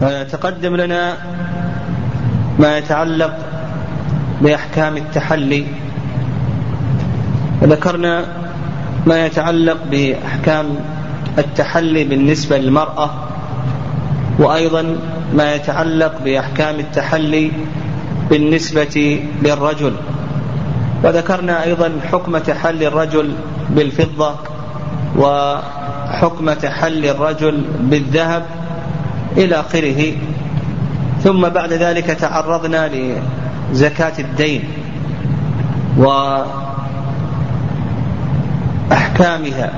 تقدم لنا ما يتعلق بأحكام التحلي. وذكرنا ما يتعلق بأحكام التحلي بالنسبة للمرأة وأيضا ما يتعلق بأحكام التحلي بالنسبة للرجل. وذكرنا أيضا حكم تحلي الرجل بالفضة وحكم تحلي الرجل بالذهب. إلى آخره. ثم بعد ذلك تعرضنا لزكاة الدين وأحكامها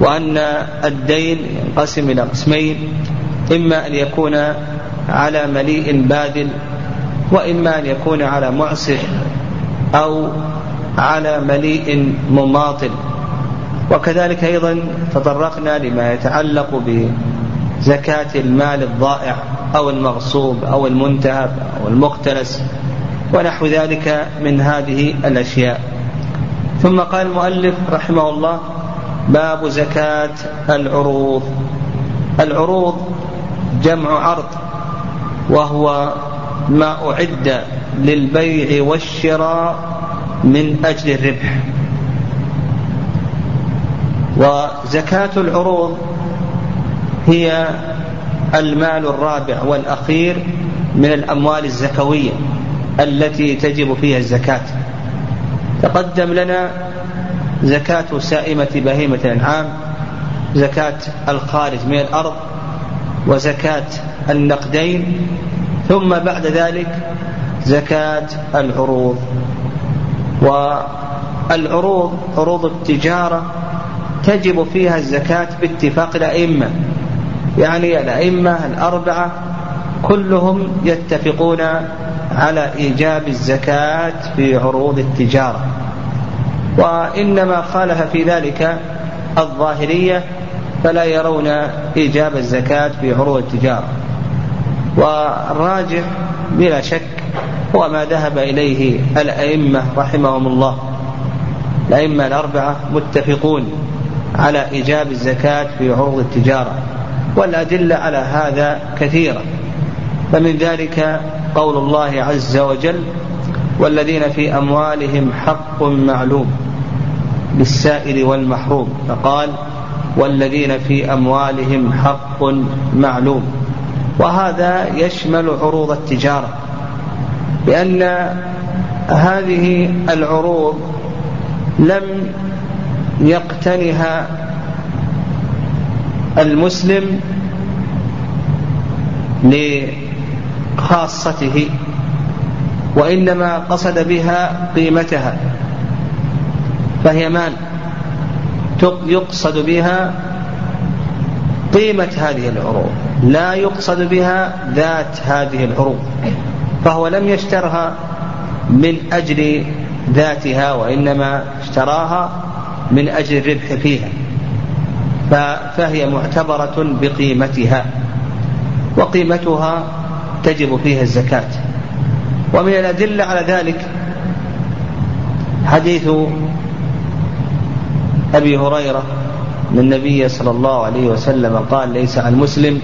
وأن الدين ينقسم إلى قسمين إما أن يكون على مليء باذل وإما أن يكون على معسر أو على مليء مماطل. وكذلك أيضا تطرقنا لما يتعلق بزكاة المال الضائع أو المغصوب أو المنتهب أو المقتلس ونحو ذلك من هذه الأشياء. ثم قال المؤلف رحمه الله باب زكاة العروض. العروض جمع عرض وهو ما أعد للبيع والشراء من أجل الربح. وزكاة العروض هي المال الرابع والأخير من الأموال الزكوية التي تجب فيها الزكاة. تقدم لنا زكاة سائمة بهيمة الأنعام زكاة الخارج من الأرض وزكاة النقدين ثم بعد ذلك زكاة العروض. والعروض عروض التجارة تجب فيها الزكاة باتفاق الأئمة. يعني الأئمة الأربعة كلهم يتفقون على إيجاب الزكاة في عروض التجارة. وإنما خالف في ذلك الظاهرية فلا يرون إيجاب الزكاة في عروض التجارة. والراجح بلا شك هو ما ذهب إليه الأئمة رحمهم الله. الأئمة الأربعة متفقون على إيجاب الزكاة في عروض التجارة. والأدلة على هذا كثيرة. فمن ذلك قول الله عز وجل والذين في أموالهم حق معلوم للسائل والمحروم. فقال والذين في أموالهم حق معلوم. وهذا يشمل عروض التجارة لأن هذه العروض لم يقتنها المسلم لخاصته وإنما قصد بها قيمتها فهي مال يقصد بها قيمة هذه العروض لا يقصد بها ذات هذه العروض فهو لم يشترها من أجل ذاتها وإنما اشتراها من أجل الربح فيها. فهي معتبرة بقيمتها وقيمتها تجب فيها الزكاة. ومن الأدلة على ذلك حديث أبي هريرة أن النبي صلى الله عليه وسلم قال ليس على المسلم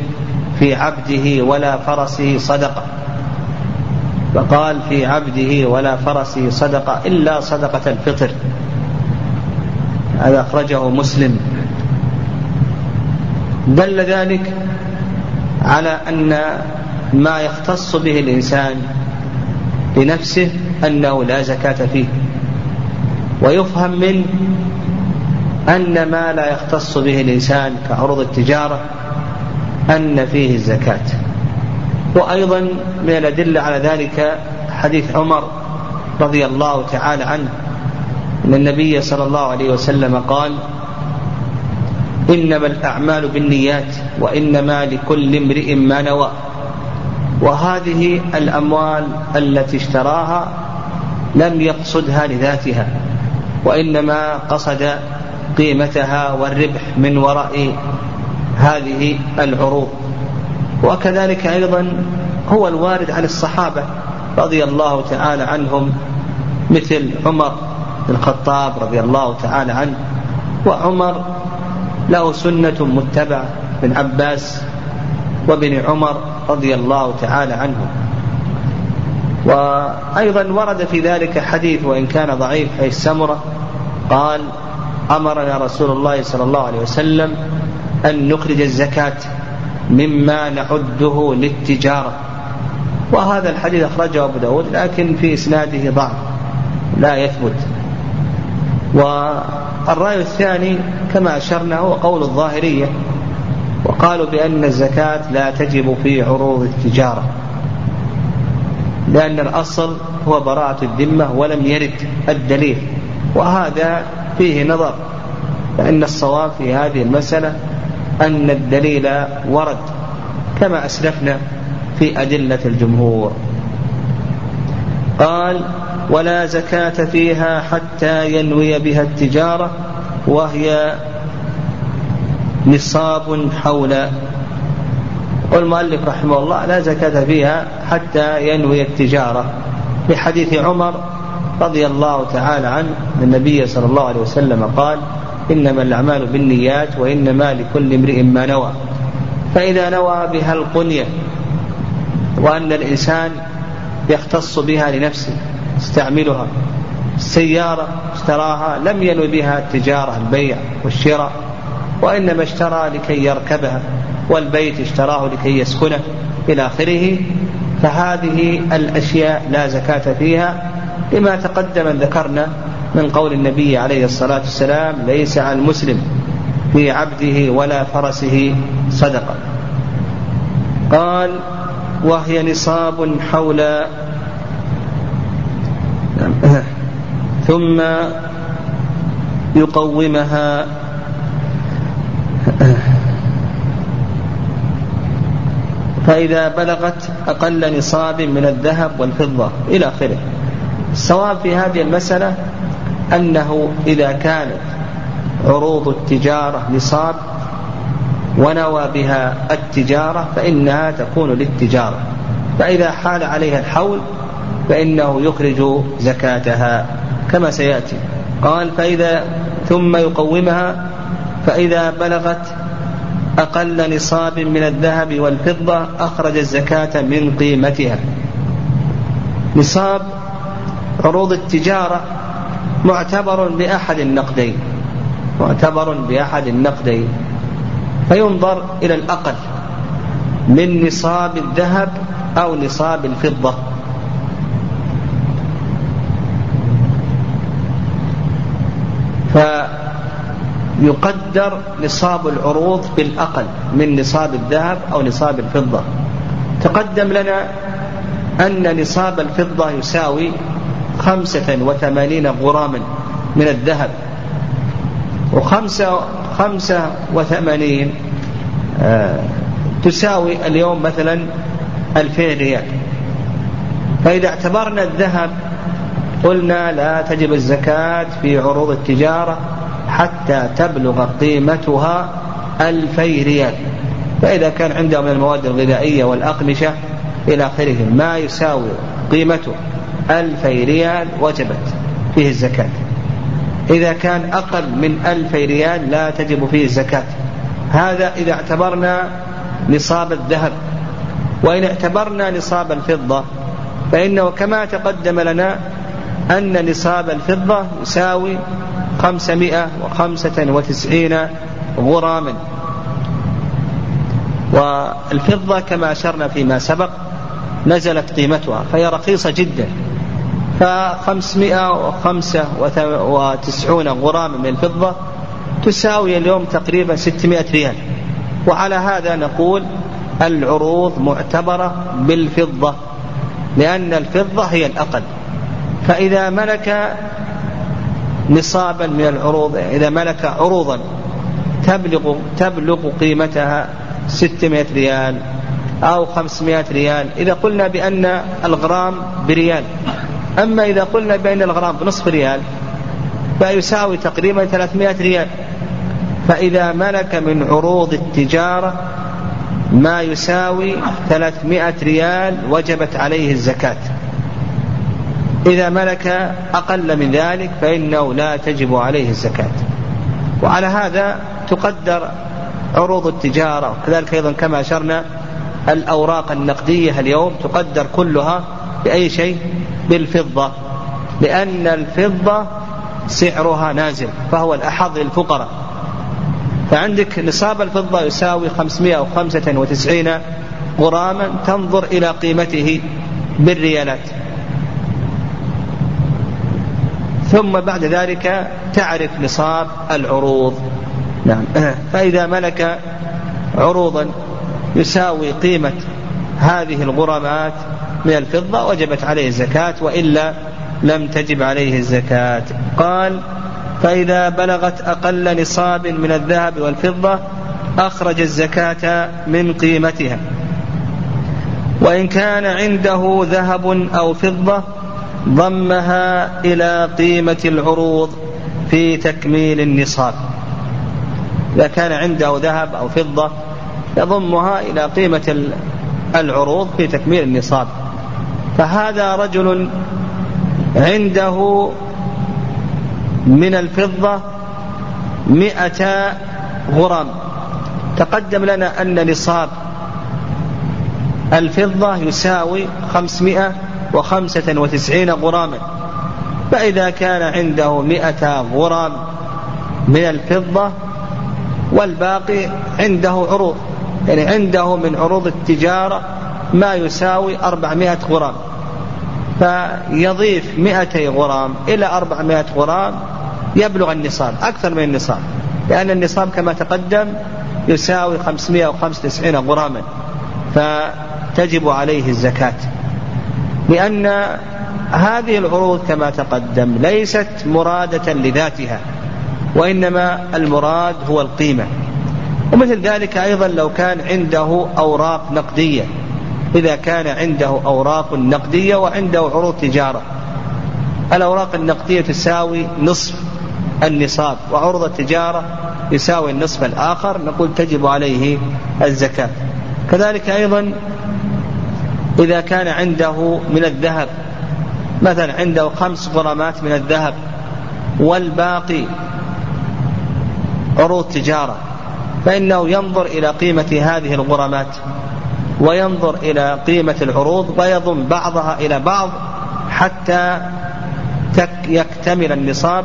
في عبده ولا فرسه صدقة. فقال في عبده ولا فرسه صدقة إلا صدقة الفطر. هذا أخرجه مسلم. دل ذلك على أن ما يختص به الإنسان لنفسه أنه لا زكاة فيه. ويفهم من أن ما لا يختص به الإنسان كعروض التجارة أن فيه الزكاة. وأيضا من الأدلة على ذلك حديث عمر رضي الله تعالى عنه أن النبي صلى الله عليه وسلم قال إنما الأعمال بالنيات وإنما لكل امرئ ما نوى. وهذه الأموال التي اشتراها لم يقصدها لذاتها وإنما قصد قيمتها والربح من وراء هذه العروض. وكذلك أيضا هو الوارد عن الصحابة رضي الله تعالى عنهم مثل عمر بن الخطاب رضي الله تعالى عنه وعمر له سنة متبعة بن عباس وابن عمر رضي الله تعالى عنهم وأيضا ورد في ذلك حديث وإن كان ضعيف أي السمرة قال أمرنا رسول الله صلى الله عليه وسلم أن نخرج الزكاة مما نعده للتجارة. وهذا الحديث أخرجه أبو داود لكن في إسناده ضعف لا يثبت. والرأي الثاني كما أشرنا هو قول الظاهرية وقالوا بأن الزكاة لا تجب في عروض التجارة لأن الأصل هو براءة الذمة ولم يرد الدليل وهذا فيه نظر فإن الصواب في هذه المسألة أن الدليل ورد كما أسلفنا في أدلة الجمهور. قال ولا زكاة فيها حتى ينوي بها التجارة وهي نصاب حول. والمؤلف رحمه الله لا زكاة فيها حتى ينوي التجارة. لحديث عمر رضي الله تعالى عنه النبي صلى الله عليه وسلم قال إنما الأعمال بالنيات وإنما لكل امرئ ما نوى. فإذا نوى بها القنية وأن الإنسان يختص بها لنفسه يستعملها السيارة اشتراها لم ينوي بها التجارة البيع والشراء وإنما اشترى لكي يركبها والبيت اشتراه لكي يسكنه إلى آخره. فهذه الأشياء لا زكاة فيها لما تقدم ذكرنا من قول النبي عليه الصلاة والسلام ليس على المسلم في عبده ولا فرسه صدقة. قال وهي نصاب حول ثم يقومها فإذا بلغت أقل نصاب من الذهب والفضة إلى آخره. الصواب في هذه المسألة أنه إذا كانت عروض التجارة نصاب ونوى بها التجارة فإنها تكون للتجارة. فإذا حال عليها الحول فإنه يخرج زكاتها. كما سيأتي. قال فإذا ثم يقومها فإذا بلغت أقل نصاب من الذهب والفضة أخرج الزكاة من قيمتها. نصاب عروض التجارة معتبر بأحد النقدين. معتبر بأحد النقدين. فينظر إلى الأقل من نصاب الذهب أو نصاب الفضة. فيقدر نصاب العروض بالأقل من نصاب الذهب أو نصاب الفضة. تقدم لنا أن نصاب الفضة يساوي خمسة وثمانين غراما من الذهب وخمسة خمسة وثمانين آه تساوي اليوم مثلا ألفين ريال. فإذا اعتبرنا الذهب قلنا لا تجب الزكاة في عروض التجارة حتى تبلغ قيمتها ألفي ريال. فإذا كان عنده من المواد الغذائية والأقمشة إلى آخره ما يساوي قيمته ألفي ريال وجبت فيه الزكاة. إذا كان أقل من ألفي ريال لا تجب فيه الزكاة. هذا إذا اعتبرنا نصاب الذهب. وإن اعتبرنا نصاب الفضة فإنه كما تقدم لنا أن نصاب الفضة يساوي خمسمائة وخمسة وتسعين غراما. والفضة كما أشرنا فيما سبق نزلت قيمتها فهي رخيصة جدا. فخمسمائة وخمسة وتسعون غراما من الفضة تساوي اليوم تقريبا ستمائة ريال. وعلى هذا نقول العروض معتبرة بالفضة لأن الفضة هي الأقل. فإذا ملك نصابا من العروض إذا ملك عروضا تبلغ تبلغ قيمتها 600 ريال أو 500 ريال. إذا قلنا بأن الغرام بريال. أما إذا قلنا بأن الغرام بنصف ريال فيساوي تقريبا 300 ريال. فإذا ملك من عروض التجارة ما يساوي 300 ريال وجبت عليه الزكاة. إذا ملك أقل من ذلك فإنه لا تجب عليه الزكاة. وعلى هذا تقدر عروض التجارة. وكذلك أيضا كما أشرنا الأوراق النقدية اليوم تقدر كلها بأي شيء؟ بالفضة. لأن الفضة سعرها نازل فهو الأحظ للفقراء. فعندك نصاب الفضة يساوي 595 غراما تنظر إلى قيمته بالريالات. ثم بعد ذلك تعرف نصاب العروض. نعم. فإذا ملك عروضا يساوي قيمة هذه الغرمات من الفضة وجبت عليه الزكاة وإلا لم تجب عليه الزكاة. قال فإذا بلغت أقل نصاب من الذهب والفضة أخرج الزكاة من قيمتها. وإن كان عنده ذهب أو فضة ضمها إلى قيمة العروض في تكميل النصاب. إذا كان عنده ذهب أو فضة يضمها إلى قيمة العروض في تكميل النصاب. فهذا رجل عنده من الفضة مئة غرام. تقدم لنا أن نصاب الفضة يساوي خمسمائة وخمسة وتسعين غراما. فإذا كان عنده مئة غرام من الفضة والباقي عنده عروض يعني عنده من عروض التجارة ما يساوي أربعمائة غرام. فيضيف مئتي غرام إلى أربعمائة غرام يبلغ النصاب أكثر من النصاب. لأن النصاب كما تقدم يساوي 595 غراما فتجب عليه الزكاة. لأن هذه العروض كما تقدم ليست مرادة لذاتها وإنما المراد هو القيمة. ومثل ذلك أيضا لو كان عنده أوراق نقدية. إذا كان عنده أوراق نقدية وعنده عروض تجارة. الأوراق النقدية تساوي نصف النصاب وعروض التجارة يساوي النصف الآخر نقول تجب عليه الزكاة. كذلك أيضا إذا كان عنده من الذهب مثلا عنده خمس غرامات من الذهب والباقي عروض تجارة فإنه ينظر إلى قيمة هذه الغرامات وينظر إلى قيمة العروض ويضم بعضها إلى بعض حتى يكتمل النصاب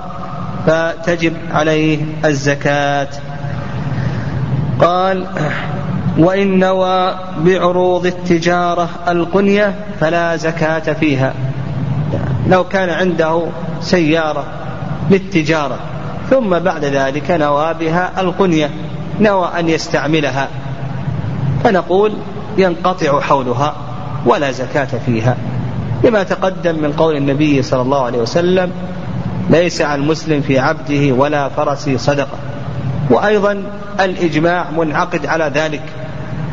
فتجب عليه الزكاة. قال وإن نوى بعروض التجارة القنية فلا زكاة فيها. لو كان عنده سيارة للتجارة ثم بعد ذلك نوى بها القنية نوى أن يستعملها. فنقول ينقطع حولها ولا زكاة فيها. لما تقدم من قول النبي صلى الله عليه وسلم ليس على المسلم في عبده ولا فرسه صدقة. وأيضا الإجماع منعقد على ذلك.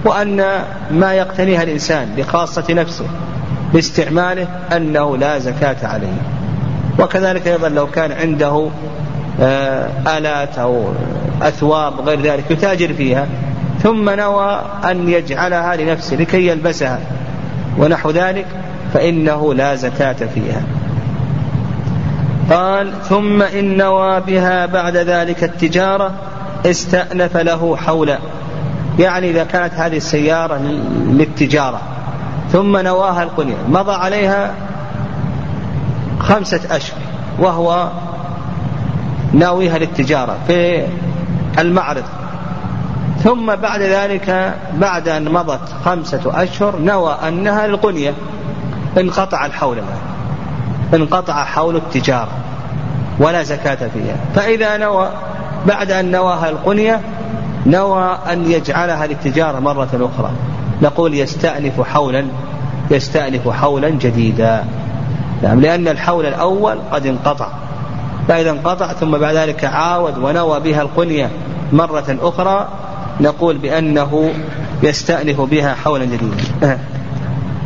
وأن ما يقتنيها الإنسان لخاصة نفسه باستعماله أنه لا زكاة عليه. وكذلك أيضا لو كان عنده آه، آلات أو أثواب غير ذلك يتاجر فيها ثم نوى أن يجعلها لنفسه لكي يلبسها. ونحو ذلك فإنه لا زكاة فيها. قال ثم إن نوى بها بعد ذلك التجارة استأنف له حولا يعني إذا كانت هذه السيارة للتجارة ثم نواها القنية مضى عليها خمسة أشهر وهو ناويها للتجارة في المعرض. ثم بعد ذلك بعد أن مضت خمسة أشهر نوى أنها للقنية انقطع الحول انقطع حول التجارة ولا زكاة فيها. فإذا نوى بعد أن نواها القنية نوى أن يجعلها للتجارة مرة أخرى. نقول يستأنف حولا يستأنف حولا جديدا. نعم لأن الحول الأول قد انقطع. فإذا انقطع ثم بعد ذلك عاود ونوى بها القنية مرة أخرى نقول بأنه يستأنف بها حولا جديدا.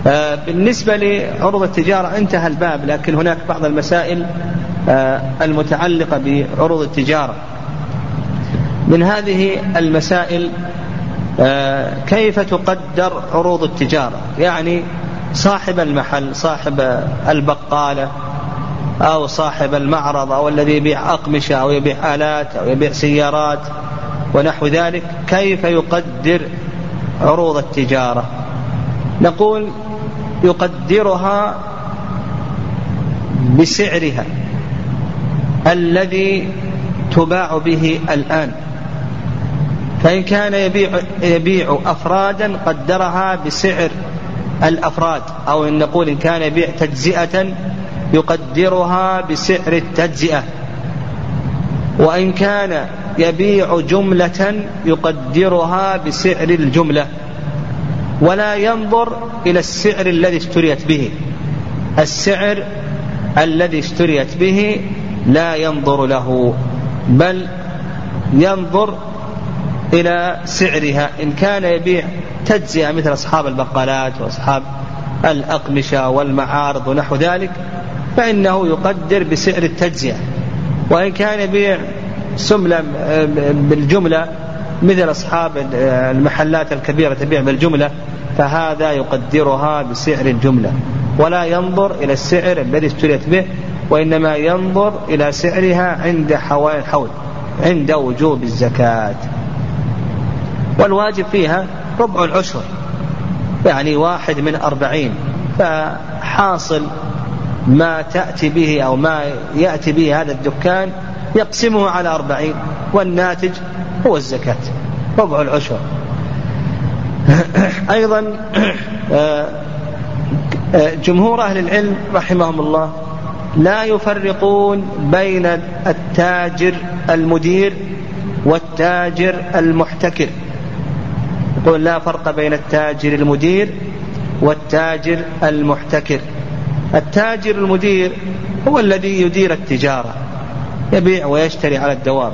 آه، بالنسبة لعروض التجارة انتهى الباب لكن هناك بعض المسائل آه، المتعلقة بعروض التجارة. من هذه المسائل آه، كيف تقدر عروض التجارة؟ يعني صاحب المحل صاحب البقالة أو صاحب المعرض أو الذي يبيع أقمشة أو يبيع آلات أو يبيع سيارات ونحو ذلك كيف يقدر عروض التجارة؟ نقول يقدرها بسعرها الذي تباع به الآن. فإن كان يبيع, يبيع أفرادا قدرها بسعر الأفراد أو إن نقول إن كان يبيع تجزئة يقدرها بسعر التجزئة. وإن كان يبيع جملة يقدرها بسعر الجملة. ولا ينظر إلى السعر الذي اشتريت به. السعر الذي اشتريت به لا ينظر له بل ينظر إلى سعرها إن كان يبيع تجزئة مثل أصحاب البقالات وأصحاب الأقمشة والمعارض ونحو ذلك فإنه يقدر بسعر التجزئة. وإن كان يبيع سملة بالجملة مثل أصحاب المحلات الكبيرة تبيع بالجملة فهذا يقدرها بسعر الجملة. ولا ينظر إلى السعر الذي اشتريت به وإنما ينظر إلى سعرها عند الحول عند وجوب الزكاة. والواجب فيها ربع العشر يعني واحد من أربعين فحاصل ما تأتي به أو ما يأتي به هذا الدكان يقسمه على أربعين والناتج هو الزكاة ربع العشر. أيضا آه، جمهور أهل العلم رحمهم الله لا يفرقون بين التاجر المدير والتاجر المحتكر. يقول لا فرق بين التاجر المدير والتاجر المحتكر. التاجر المدير هو الذي يدير التجارة يبيع ويشتري على الدوام.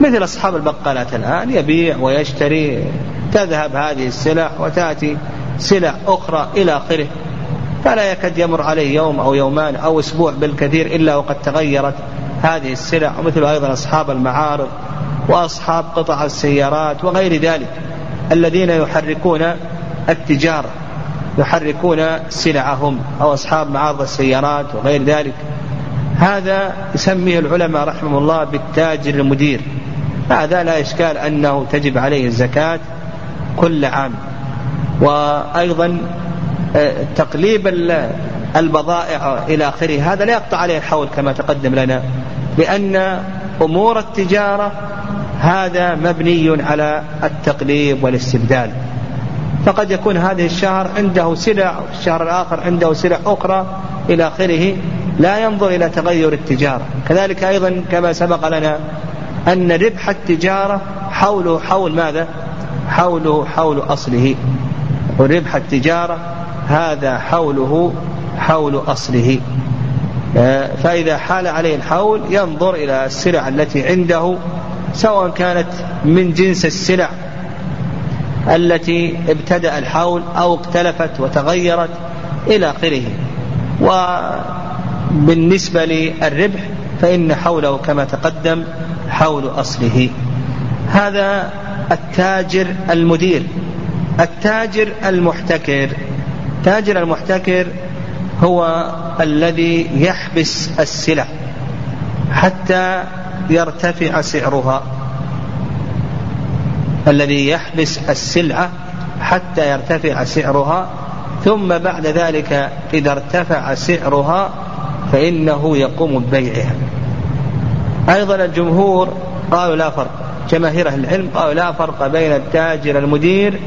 مثل أصحاب البقالات الآن يبيع ويشتري تذهب هذه السلع وتأتي سلع أخرى إلى آخره. فلا يكاد يمر عليه يوم أو يومان أو أسبوع بالكثير إلا وقد تغيرت هذه السلع ومثل أيضا أصحاب المعارض وأصحاب قطع السيارات وغير ذلك. الذين يحركون التجارة يحركون سلعهم أو أصحاب معارض السيارات وغير ذلك. هذا يسميه العلماء رحمه الله بالتاجر المدير. هذا لا إشكال أنه تجب عليه الزكاة كل عام. وأيضا آه، تقليب البضائع إلى آخره. هذا لا يقطع عليه الحول كما تقدم لنا لأن أمور التجارة هذا مبني على التقليب والاستبدال. فقد يكون هذه الشهر عنده سلع الشهر الآخر عنده سلع أخرى إلى آخره لا ينظر إلى تغير التجارة. كذلك أيضا كما سبق لنا أن ربح التجارة حوله حول ماذا؟ حوله حول أصله. وربح التجارة هذا حوله حول أصله. آه، فإذا حال عليه الحول ينظر إلى السلع التي عنده سواء كانت من جنس السلع التي ابتدأ الحول أو اختلفت وتغيرت إلى آخره. وبالنسبة للربح فإن حوله كما تقدم حول أصله. هذا التاجر المدير التاجر المحتكر. التاجر المحتكر هو الذي يحبس السلع حتى يرتفع سعرها الذي يحبس السلعة حتى يرتفع سعرها ثم بعد ذلك إذا ارتفع سعرها فإنه يقوم ببيعها. أيضا الجمهور قالوا لا فرق جماهير أهل العلم قالوا لا فرق بين التاجر المدير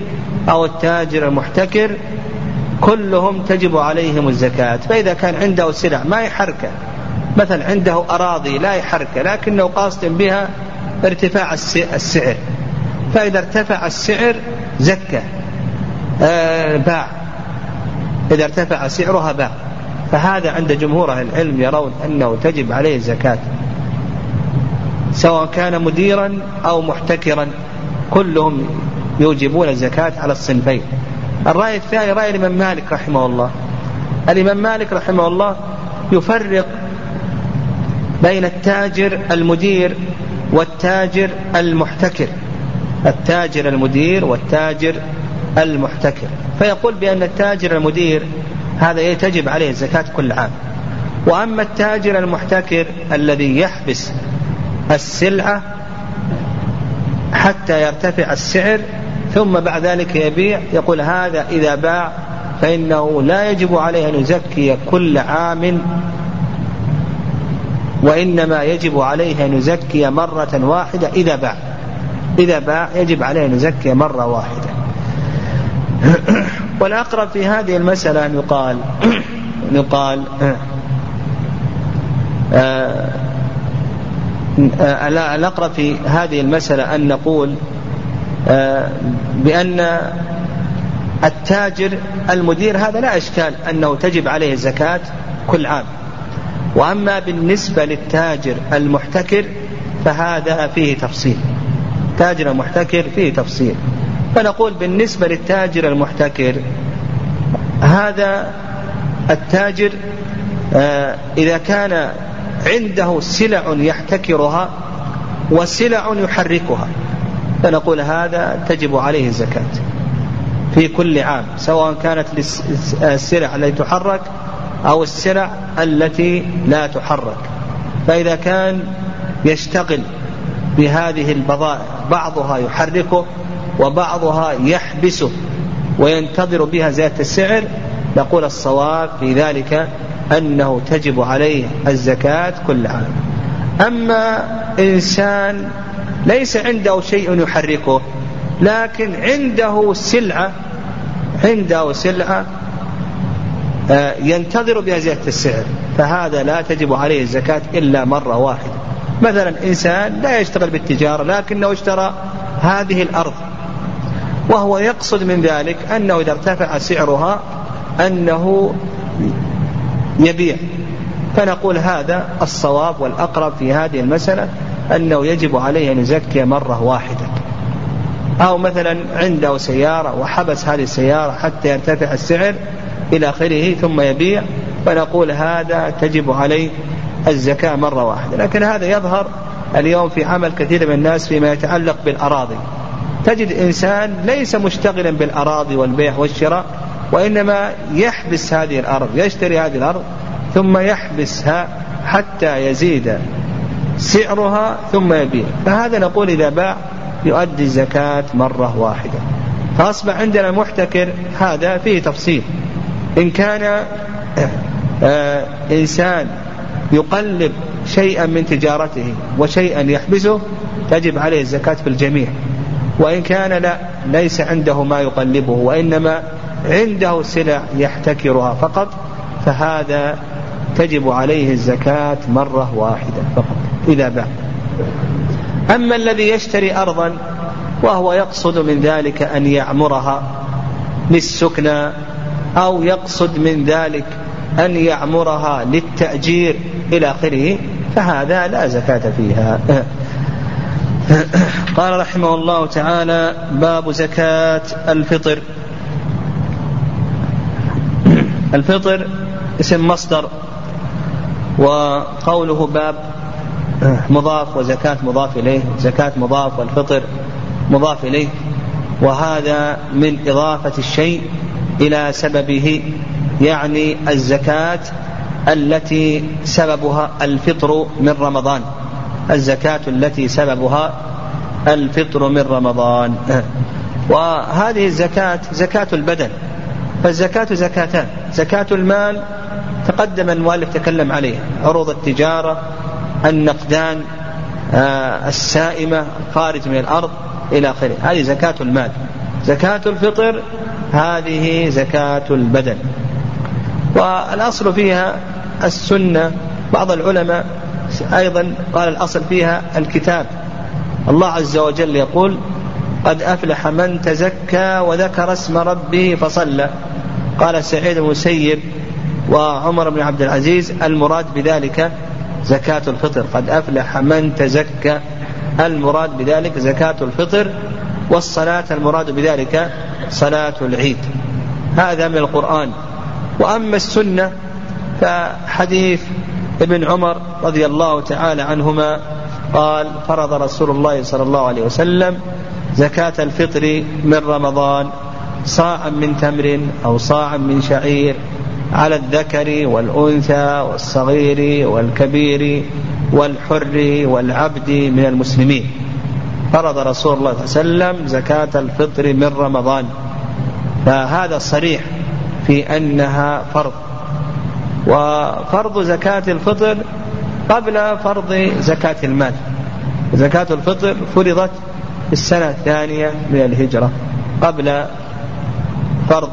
أو التاجر المحتكر كلهم تجب عليهم الزكاة فإذا كان عنده سلع ما يحركه. مثلا عنده أراضي لا يحركه لكنه قاصد بها ارتفاع السعر. فإذا ارتفع السعر زكى آه باع. إذا ارتفع سعرها باع. فهذا عند جمهور أهل العلم يرون أنه تجب عليه الزكاة. سواء كان مديرا أو محتكرا كلهم يوجبون الزكاة على الصنفين. الرأي الثاني رأي الإمام مالك رحمه الله. الإمام مالك رحمه الله يفرق بين التاجر المدير والتاجر المحتكر. التاجر المدير والتاجر المحتكر. فيقول بأن التاجر المدير هذا تجب عليه الزكاة كل عام. وأما التاجر المحتكر الذي يحبس السلعة حتى يرتفع السعر ثم بعد ذلك يبيع يقول هذا إذا باع فإنه لا يجب عليه أن يزكي كل عام وإنما يجب عليه أن يزكي مرة واحدة إذا باع. إذا باع يجب عليه أن يزكي مرة واحدة. والأقرب في هذه المسألة أن يقال أن يقال آه، آه، الأقرب في هذه المسألة أن نقول آه، بأن التاجر المدير هذا لا إشكال أنه تجب عليه الزكاة كل عام. وأما بالنسبة للتاجر المحتكر فهذا فيه تفصيل. تاجر المحتكر فيه تفصيل. فنقول بالنسبة للتاجر المحتكر هذا التاجر آه، إذا كان عنده سلع يحتكرها وسلع يحركها فنقول هذا تجب عليه الزكاة في كل عام سواء كانت السلع التي تحرك أو السلع التي لا تحرك. فإذا كان يشتغل بهذه البضائع بعضها يحركه وبعضها يحبسه وينتظر بها زيادة السعر نقول الصواب في ذلك أنه تجب عليه الزكاة كل عام أما إنسان ليس عنده شيء يحركه لكن عنده سلعة عنده سلعة ينتظر بها زيادة السعر فهذا لا تجب عليه الزكاة إلا مرة واحدة. مثلا إنسان لا يشتغل بالتجارة لكنه اشترى هذه الأرض وهو يقصد من ذلك أنه إذا ارتفع سعرها أنه يبيع. فنقول هذا الصواب والأقرب في هذه المسألة أنه يجب عليه أن يزكي مرة واحدة. أو مثلا عنده سيارة وحبس هذه السيارة حتى يرتفع السعر إلى آخره ثم يبيع فنقول هذا تجب عليه الزكاة مرة واحدة. لكن هذا يظهر اليوم في عمل كثير من الناس فيما يتعلق بالأراضي. تجد إنسان ليس مشتغلا بالأراضي والبيع والشراء وإنما يحبس هذه الأرض يشتري هذه الأرض ثم يحبسها حتى يزيد سعرها ثم يبيع. فهذا نقول إذا باع يؤدي الزكاة مرة واحدة. فأصبح عندنا المحتكر هذا فيه تفصيل. إن كان آه إنسان يقلب شيئا من تجارته وشيئا يحبسه تجب عليه الزكاة في الجميع. وإن كان لا ليس عنده ما يقلبه وإنما عنده سلع يحتكرها فقط فهذا تجب عليه الزكاة مرة واحدة فقط إذا باع أما الذي يشتري أرضا وهو يقصد من ذلك أن يعمرها للسكنى أو يقصد من ذلك أن يعمرها للتأجير إلى آخره فهذا لا زكاة فيها. قال رحمه الله تعالى باب زكاة الفطر. الفطر اسم مصدر وقوله باب مضاف وزكاة مضاف إليه زكاة مضاف والفطر مضاف إليه وهذا من إضافة الشيء إلى سببه يعني الزكاة التي سببها الفطر من رمضان. الزكاة التي سببها الفطر من رمضان. وهذه الزكاة زكاة البدن. فالزكاة زكاتان. زكاة المال تقدم المؤلف تكلم عليه. عروض التجارة النقدان آه، السائمة خارج من الأرض إلى آخره. هذه زكاة المال. زكاة الفطر هذه زكاة البدن. والأصل فيها السنة. بعض العلماء أيضا قال الأصل فيها الكتاب. الله عز وجل يقول قد أفلح من تزكى وذكر اسم ربه فصلى قال سعيد المسيب وعمر بن عبد العزيز المراد بذلك زكاة الفطر قد أفلح من تزكى. المراد بذلك زكاة الفطر والصلاة المراد بذلك صلاة العيد. هذا من القرآن. وأما السنة فحديث ابن عمر رضي الله تعالى عنهما قال فرض رسول الله صلى الله عليه وسلم زكاة الفطر من رمضان صاعا من تمر أو صاعا من شعير على الذكر والأنثى والصغير والكبير والحر والعبد من المسلمين. فرض رسول الله صلى الله عليه وسلم زكاة الفطر من رمضان. فهذا صريح في أنها فرض. وفرض زكاة الفطر قبل فرض زكاة المال. زكاة الفطر فرضت في السنة الثانية من الهجرة قبل فرض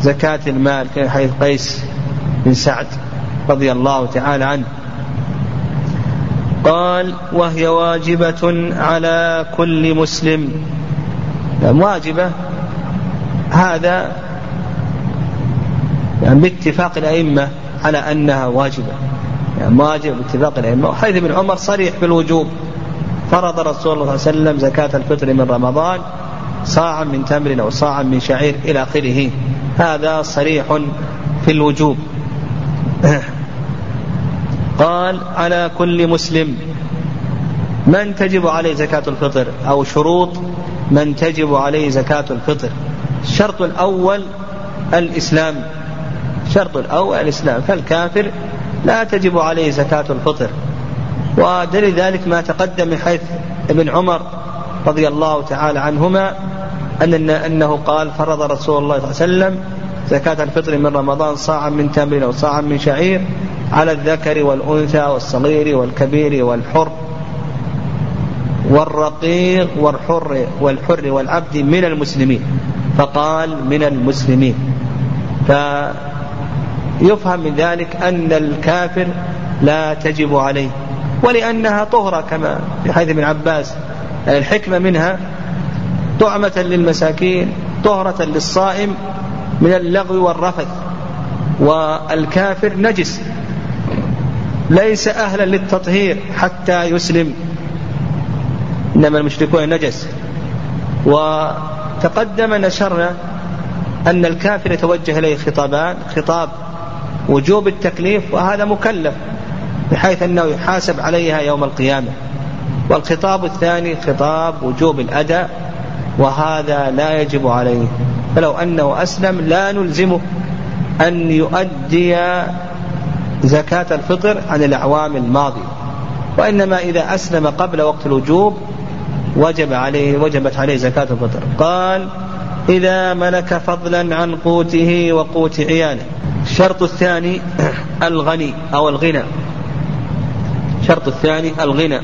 زكاة المال في حيث قيس بن سعد رضي الله تعالى عنه. قال وهي واجبة على كل مسلم. يعني واجبة. هذا يعني باتفاق الأئمة على أنها واجبة. يعني واجب باتفاق الأئمة. وحيث ابن عمر صريح بالوجوب فرض رسول الله صلى الله عليه وسلم زكاة الفطر من رمضان صاعا من تمر أو صاعا من شعير إلى آخره. هذا صريح في الوجوب. قال على كل مسلم من تجب عليه زكاة الفطر أو شروط من تجب عليه زكاة الفطر. الشرط الأول الإسلام. الشرط الأول الإسلام. فالكافر لا تجب عليه زكاة الفطر. ودليل ذلك ما تقدم من حيث ابن عمر رضي الله تعالى عنهما أن أنه قال فرض رسول الله صلى الله عليه وسلم زكاة الفطر من رمضان صاعا من تمر أو صاعا من شعير على الذكر والأنثى والصغير والكبير والحر والرقيق والحر والحر والعبد من المسلمين فقال من المسلمين. فيفهم من ذلك أن الكافر لا تجب عليه ولأنها طهرة كما في حديث ابن عباس. يعني الحكمة منها طعمة للمساكين طهرة للصائم من اللغو والرفث والكافر نجس. ليس أهلا للتطهير حتى يسلم. إنما المشركون نجس. وتقدم نشرنا أن الكافر يتوجه إليه خطابان خطاب وجوب التكليف وهذا مكلف بحيث أنه يحاسب عليها يوم القيامة. والخطاب الثاني خطاب وجوب الأداء وهذا لا يجب عليه. فلو أنه أسلم لا نلزمه أن يؤدي زكاة الفطر عن الأعوام الماضية وإنما إذا أسلم قبل وقت الوجوب وجب عليه وجبت عليه زكاة الفطر. قال إذا ملك فضلا عن قوته وقوت عياله. الشرط الثاني الغني أو الغنى. الشرط الثاني الغنى.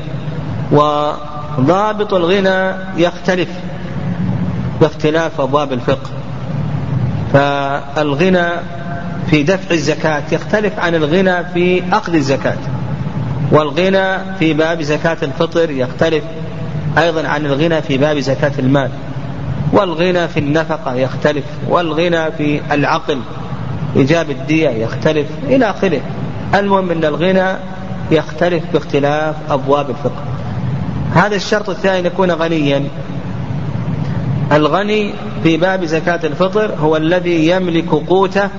وضابط الغنى يختلف باختلاف أبواب الفقه. فالغنى في دفع الزكاة يختلف عن الغنى في أخذ الزكاة. والغنى في باب زكاة الفطر يختلف أيضا عن الغنى في باب زكاة المال. والغنى في النفقة يختلف والغنى في العقل إيجاب الدية يختلف إلى آخره. المهم أن الغنى يختلف باختلاف أبواب الفقه. هذا الشرط الثاني أن يكون غنيا. الغني في باب زكاة الفطر هو الذي يملك قوته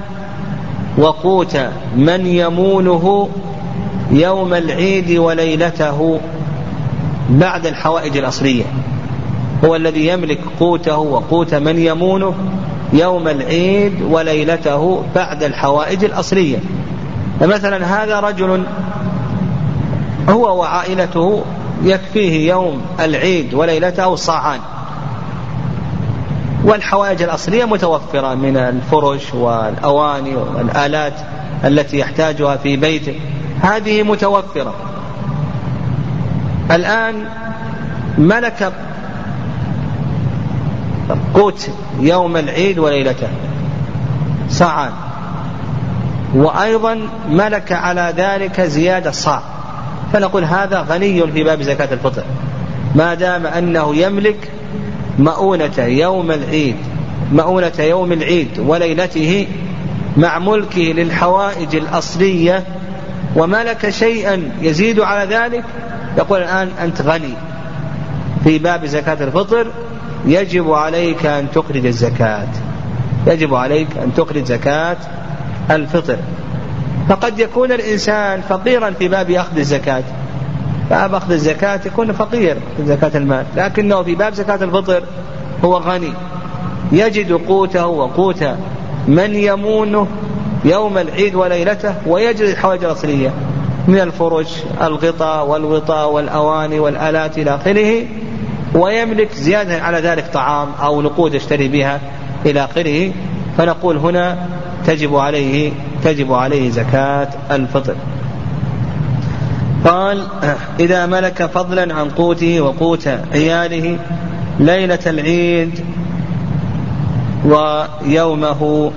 وقوت من يمونه يوم العيد وليلته بعد الحوائج الأصلية. هو الذي يملك قوته وقوت من يمونه يوم العيد وليلته بعد الحوائج الأصلية. فمثلا هذا رجل هو وعائلته يكفيه يوم العيد وليلته صاعان. والحوائج الأصلية متوفرة من الفرش والأواني والآلات التي يحتاجها في بيته. هذه متوفرة. الآن ملك قوت يوم العيد وليلته. صاعان وأيضا ملك على ذلك زيادة صاع. فنقول هذا غني في باب زكاة الفطر. ما دام أنه يملك مؤونة يوم العيد مؤونة يوم العيد وليلته مع ملكه للحوائج الأصلية. وملك شيئا يزيد على ذلك؟ يقول الآن أنت غني. في باب زكاة الفطر يجب عليك أن تخرج الزكاة. يجب عليك أن تخرج زكاة الفطر. فقد يكون الإنسان فقيرا في باب أخذ الزكاة. باب أخذ الزكاة يكون فقير في زكاة المال لكنه في باب زكاة الفطر هو غني. يجد قوته وقوت من يمونه يوم العيد وليلته ويجد الحوائج الأصلية من الفرش الغطاء والوطاء والأواني والآلات إلى آخره ويملك زيادة على ذلك طعام أو نقود يشتري بها إلى آخره. فنقول هنا تجب عليه تجب عليه زكاة الفطر. قال إذا ملك فضلا عن قوته وقوت عياله ليلة العيد ويومه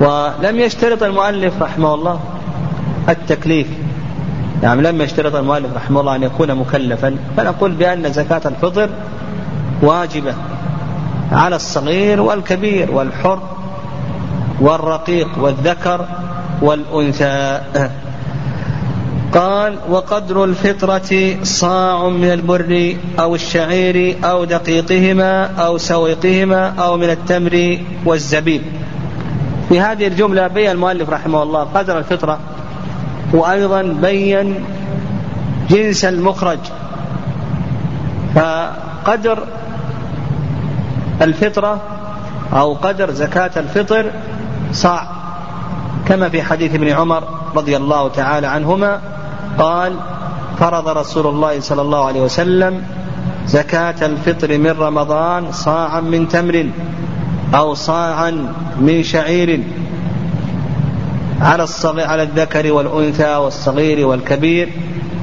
ولم يشترط المؤلف رحمه الله التكليف. يعني لم يشترط المؤلف رحمه الله أن يكون مكلفا فنقول بأن زكاة الفطر واجبة على الصغير والكبير والحر والرقيق والذكر والأنثى. قال وقدر الفطرة صاع من البر أو الشعير أو دقيقهما أو سويقهما أو من التمر والزبيب. في هذه الجملة بين المؤلف رحمه الله قدر الفطرة وأيضا بين جنس المخرج. فقدر الفطرة أو قدر زكاة الفطر صاع. كما في حديث ابن عمر رضي الله تعالى عنهما قال فرض رسول الله صلى الله عليه وسلم زكاة الفطر من رمضان صاعا من تمر أو صاعا من شعير على الصغير على الذكر والأنثى والصغير والكبير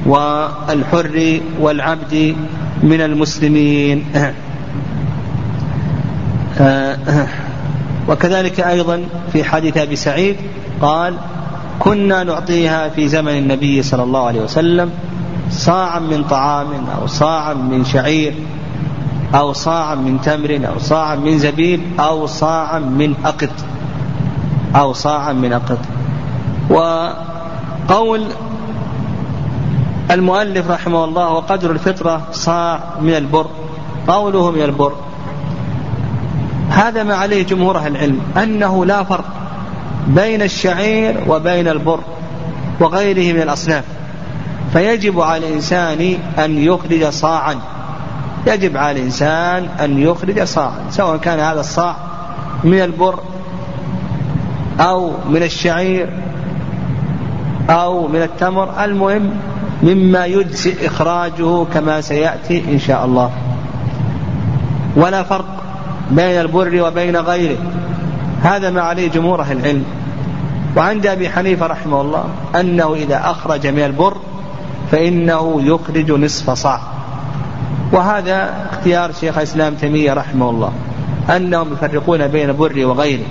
والحر والعبد من المسلمين. وكذلك أيضا في حديث أبي سعيد قال كنا نعطيها في زمن النبي صلى الله عليه وسلم صاعا من طعام أو صاعا من شعير أو صاعا من تمر أو صاعا من زبيب أو صاعا من أقط أو صاعا من أقط. وقول المؤلف رحمه الله وقدر الفطرة صاع من البر قوله من البر. هذا ما عليه جمهور أهل العلم أنه لا فرق. بين الشعير وبين البر وغيره من الأصناف. فيجب على الإنسان أن يخرج صاعا. يجب على الإنسان أن يخرج صاعا. سواء كان هذا الصاع من البر أو من الشعير أو من التمر. المهم مما يجزئ إخراجه كما سيأتي إن شاء الله. ولا فرق بين البر وبين غيره. هذا ما عليه جمهور أهل العلم. وعند أبي حنيفة رحمه الله أنه إذا أخرج من البر فإنه يخرج نصف صاع. وهذا اختيار شيخ الإسلام تيمية رحمه الله. أنهم يفرقون بين البر وغيره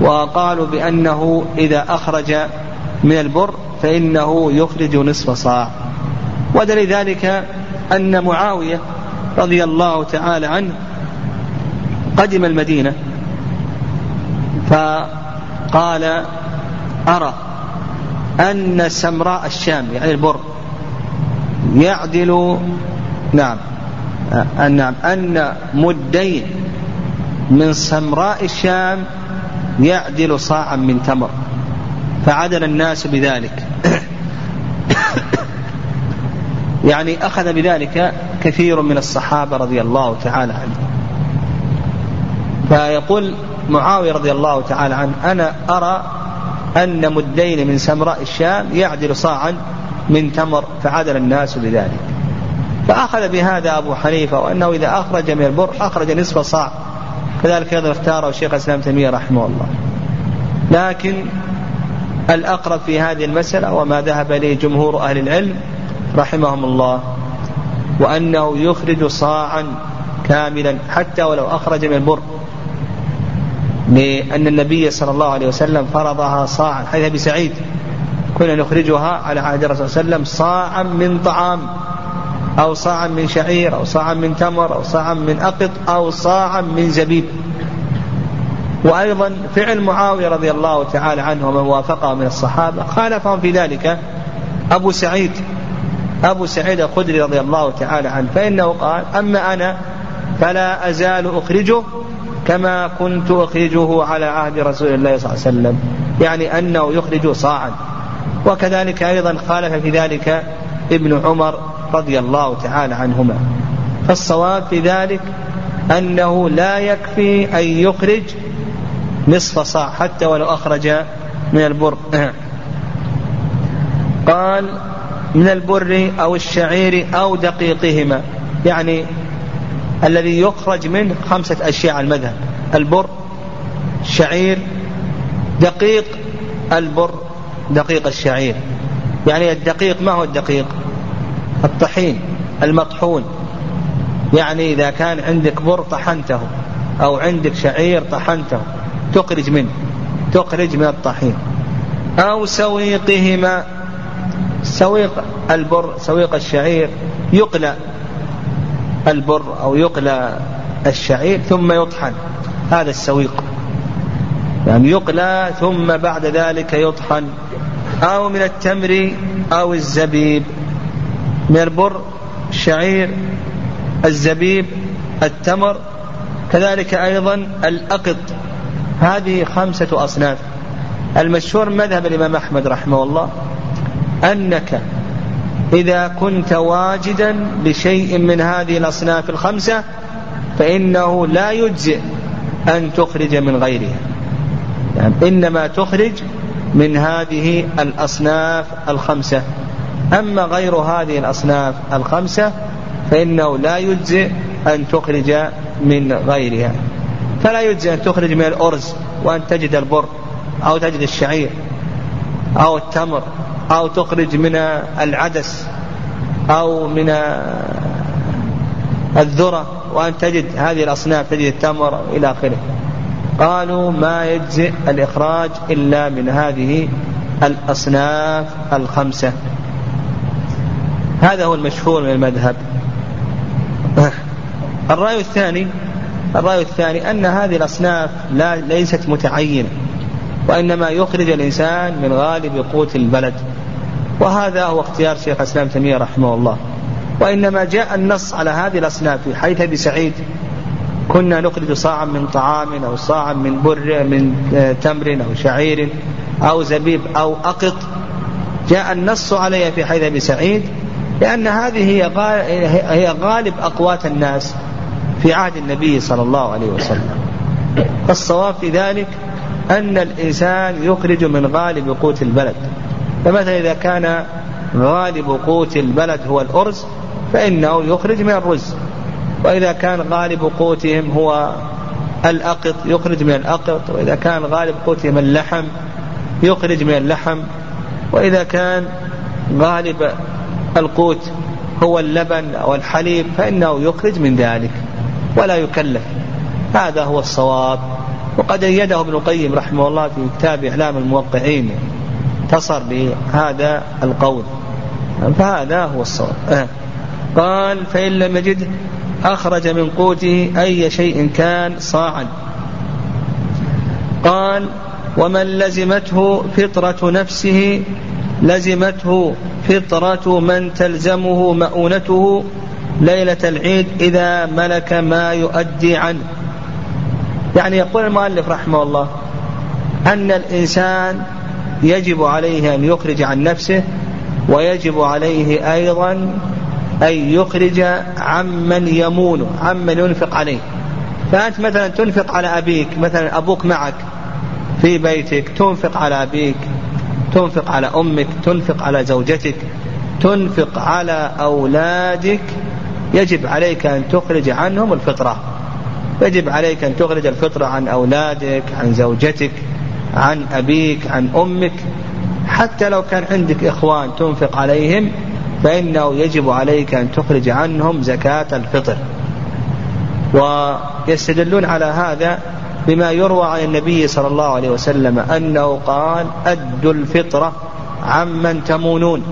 وقالوا بأنه إذا أخرج من البر فإنه يخرج نصف صاع. ودليل ذلك أن معاوية رضي الله تعالى عنه قدم المدينة فقال أرى أن سمراء الشام يعني البر يعدل نعم أن نعم أن مدين من سمراء الشام يعدل صاعا من تمر فعدل الناس بذلك. يعني أخذ بذلك كثير من الصحابة رضي الله تعالى عنهم. فيقول معاوية رضي الله تعالى عنه أنا أرى أن مدين من سمراء الشام يعدل صاعا من تمر فعدل الناس بذلك. فأخذ بهذا أبو حنيفة وأنه إذا أخرج من البر أخرج نصف صاع. كذلك أيضا اختاره الشيخ الإسلام تيمية رحمه الله. لكن الأقرب في هذه المسألة وما ذهب إليه جمهور أهل العلم رحمهم الله وأنه يخرج صاعا كاملا حتى ولو أخرج من البر. لأن النبي صلى الله عليه وسلم فرضها صاعا حيث أبي سعيد. كنا نخرجها على عهد الرسول صلى الله عليه وسلم صاعا من طعام أو صاعا من شعير أو صاعا من تمر أو صاعا من أقط أو صاعا من زبيب. وأيضا فعل معاوية رضي الله تعالى عنه ومن وافقه من الصحابة خالفهم في ذلك أبو سعيد. أبو سعيد الخدري رضي الله تعالى عنه. فإنه قال أما أنا فلا أزال أخرجه كما كنت أخرجه على عهد رسول الله صلى الله عليه وسلم. يعني أنه يخرج صاعا وكذلك أيضا خالف في ذلك ابن عمر رضي الله تعالى عنهما. فالصواب في ذلك أنه لا يكفي أن يخرج نصف صاع حتى ولو أخرج من البر. قال من البر أو الشعير أو دقيقهما. يعني الذي يخرج منه خمسة أشياء على المذهب. البر الشعير دقيق. البر دقيق الشعير. يعني الدقيق ما هو الدقيق؟ الطحين المطحون. يعني إذا كان عندك بر طحنته أو عندك شعير طحنته تخرج منه تخرج من الطحين. أو سويقهما. سويق البر سويق الشعير يقلى. البر أو يقلى الشعير ثم يطحن هذا السويق. يعني يقلى ثم بعد ذلك يطحن أو من التمر أو الزبيب. من البر الشعير الزبيب التمر كذلك أيضا الأقط. هذه خمسة أصناف. المشهور مذهب الإمام أحمد رحمه الله أنك إذا كنت واجدا بشيء من هذه الأصناف الخمسة فإنه لا يجزئ أن تخرج من غيرها. يعني إنما تخرج من هذه الأصناف الخمسة. أما غير هذه الأصناف الخمسة فإنه لا يجزئ أن تخرج من غيرها. فلا يجزئ أن تخرج من الأرز وأن تجد البر أو تجد الشعير أو التمر. أو تخرج من العدس أو من الذرة وأن تجد هذه الأصناف تجد التمر إلى آخره. قالوا ما يجزئ الإخراج إلا من هذه الأصناف الخمسة. هذا هو المشهور من المذهب. الرأي الثاني الرأي الثاني أن هذه الأصناف لا ليست متعينة وإنما يخرج الإنسان من غالب قوت البلد. وهذا هو اختيار شيخ الإسلام تيمية رحمه الله. وإنما جاء النص على هذه الأصناف في حيث أبي سعيد كنا نخرج صاعا من طعام أو صاعا من بر من تمر أو شعير أو زبيب أو أقط. جاء النص عليها في حيث أبي سعيد لأن هذه هي غالب أقوات الناس في عهد النبي صلى الله عليه وسلم. فالصواب في ذلك أن الإنسان يخرج من غالب قوت البلد. فمثلا إذا كان غالب قوت البلد هو الأرز فإنه يخرج من الرز. وإذا كان غالب قوتهم هو الأقط يخرج من الأقط. وإذا كان غالب قوتهم اللحم يخرج من اللحم. وإذا كان غالب القوت هو اللبن أو الحليب فإنه يخرج من ذلك ولا يكلف. هذا هو الصواب. وقد أيده ابن القيم رحمه الله في كتاب إعلام الموقعين. انتصر بهذا القول. فهذا هو الصواب. آه. قال فإن لم يجد أخرج من قوته أي شيء كان صاعا قال ومن لزمته فطرة نفسه لزمته فطرة من تلزمه مؤونته ليلة العيد إذا ملك ما يؤدي عنه. يعني يقول المؤلف رحمه الله أن الإنسان يجب عليه أن يخرج عن نفسه ويجب عليه أيضا أن يخرج عمن يمونه عمن ينفق عليه. فأنت مثلا تنفق على أبيك مثلا أبوك معك في بيتك تنفق على أبيك تنفق على أمك تنفق على زوجتك تنفق على أولادك يجب عليك أن تخرج عنهم الفطرة. يجب عليك أن تخرج الفطرة عن أولادك عن زوجتك. عن أبيك عن أمك حتى لو كان عندك إخوان تنفق عليهم فإنه يجب عليك أن تخرج عنهم زكاة الفطر. ويستدلون على هذا بما يروى عن النبي صلى الله عليه وسلم أنه قال أدوا الفطرة عمن تمونون.